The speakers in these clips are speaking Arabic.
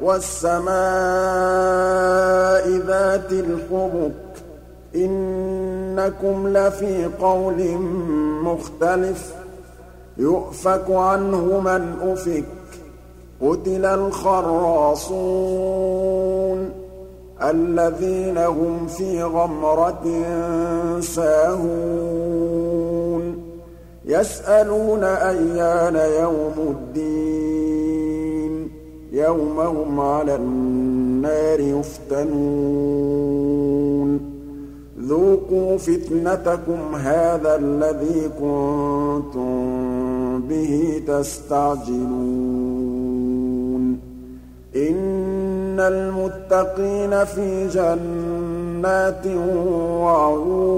وَالسَّمَاءِ ذَاتِ الْحُبُكِ إِنَّكُمْ لَفِي قَوْلٍ مُّخْتَلِفٍ يُؤْفَكُ عَنْهُ مَنْ أُفِكَ قُتِلَ الْخَرَّاصُونَ الَّذِينَ هُمْ فِي غَمْرَةٍ سَاهُونَ يَسْأَلُونَ أَيَّانَ يَوْمُ الدِّينِ يَوْمَ هُمْ عَلَى النَّارِ يُفْتَنُونَ. ذُوقُوا فِتْنَتَكُمْ هَٰذَا الَّذِي كُنتُم بِهِ تَسْتَعْجِلُونَ. إِنَّ الْمُتَّقِينَ فِي جَنَّاتٍ وَعُيُونٍ.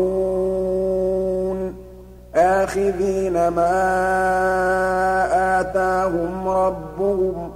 آخِذِينَ مَا آتَاهُمْ رَبُّهُمْ ۚ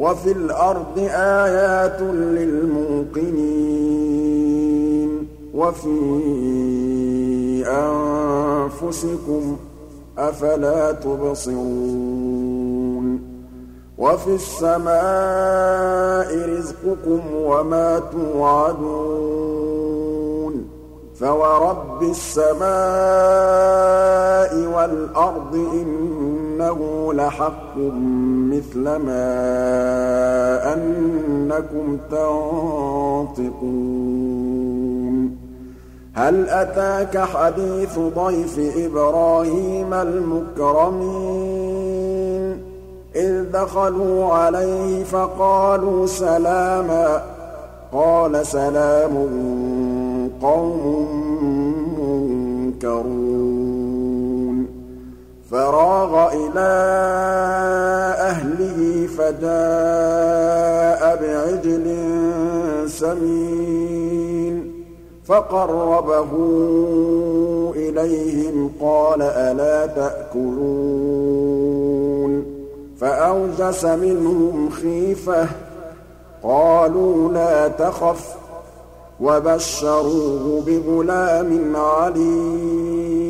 وَفِي الْأَرْضِ آيَاتٌ لِّلْمُوقِنِينَ وَفِي أَنفُسِكُمْ ۚ أَفَلَا تُبْصِرُونَ وَفِي السَّمَاءِ رِزْقُكُمْ وَمَا تُوعَدُونَ فَوَرَبِّ السَّمَاءِ وَالْأَرْضِ إِنَّهُ لَحَقٌّ مِّثْلَ مَا أَنَّكُمْ تَنطِقُونَ هَلْ أَتَاكَ حَدِيثُ ضَيْفِ إِبْرَاهِيمَ الْمُكْرَمِينَ إِذْ دَخَلُوا عَلَيْهِ فَقَالُوا سَلَامًا قَالَ سَلَامٌ قَوْمٌ مُّنكَرُونَ فَرَاغَ إِلَىٰ أَهْلِهِ فَجَاءَ بِعِجْلٍ سَمِينٍ فَقَرَّبَهُ إِلَيْهِمْ قَالَ أَلَا تَأْكُلُونَ فَأَوْجَسَ مِنْهُمْ خِيفَةً ۖ قَالُوا لَا تَخَفْ ۖ وَبَشَّرُوهُ بِغُلَامٍ عَلِيمٍ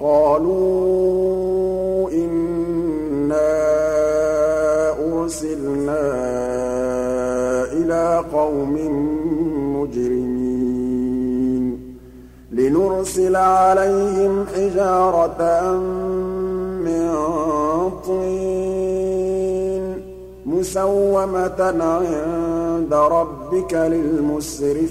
قَالُوا إِنَّا أُرْسِلْنَا إِلَىٰ قَوْمٍ مُّجْرِمِينَ لِنُرْسِلَ عَلَيْهِمْ حِجَارَةً مِّن طِينٍ مُّسَوَّمَةً عِندَ رَبِّكَ لِلْمُسْرِفِينَ.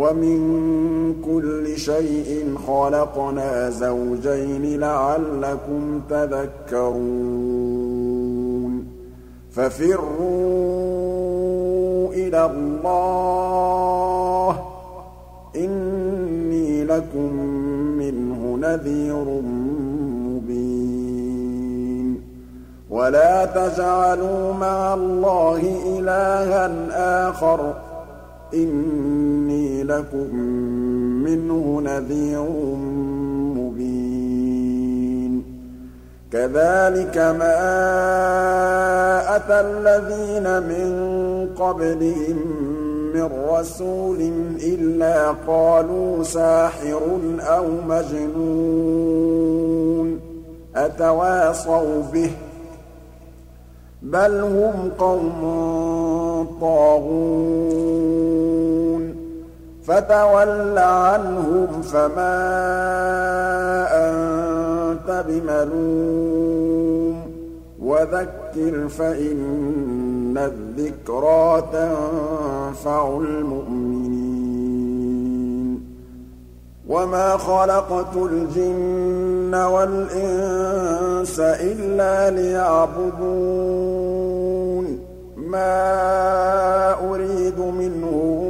وَمِن كُلِّ شَيْءٍ خَلَقْنَا زَوْجَيْنِ لَعَلَّكُمْ تَذَكَّرُونَ فَفِرُّوا إِلَى اللَّهِ إِنِّي لَكُم مِّنْهُ نَذِيرٌ وَلَا تَجْعَلُوا مَعَ اللَّهِ إِلَٰهًا آخَرَ ۖ لَكُم مِّنْهُ نَذِيرٌ مُّبِينٌ. كَذَٰلِكَ مَا أَتَى الَّذِينَ مِن قَبْلِهِم مِّن رَّسُولٍ إِلَّا قَالُوا سَاحِرٌ أَوْ مَجْنُونٌ. أَتَوَاصَوْا بِهِ ۚ؟ بَلْ هُمْ قَوْمٌ طَاغُونَ. فَتَوَلَّ عَنْهُمْ فَمَا أَنتَ بِمَلُومٍ وَذَكِّرْ فَإِنَّ الذِّكْرَىٰ تَنفَعُ الْمُؤْمِنِينَ وَمَا خَلَقْتُ الْجِنَّ وَالْإِنسَ إِلَّا لِيَعْبُدُونِ مَا أُرِيدُ مِنْهُم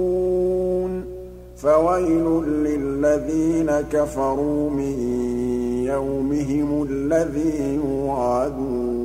فَوَيْلٌ لِّلَّذِينَ كَفَرُوا مِن يَوْمِهِمُ الَّذِي يُوعَدُونَ.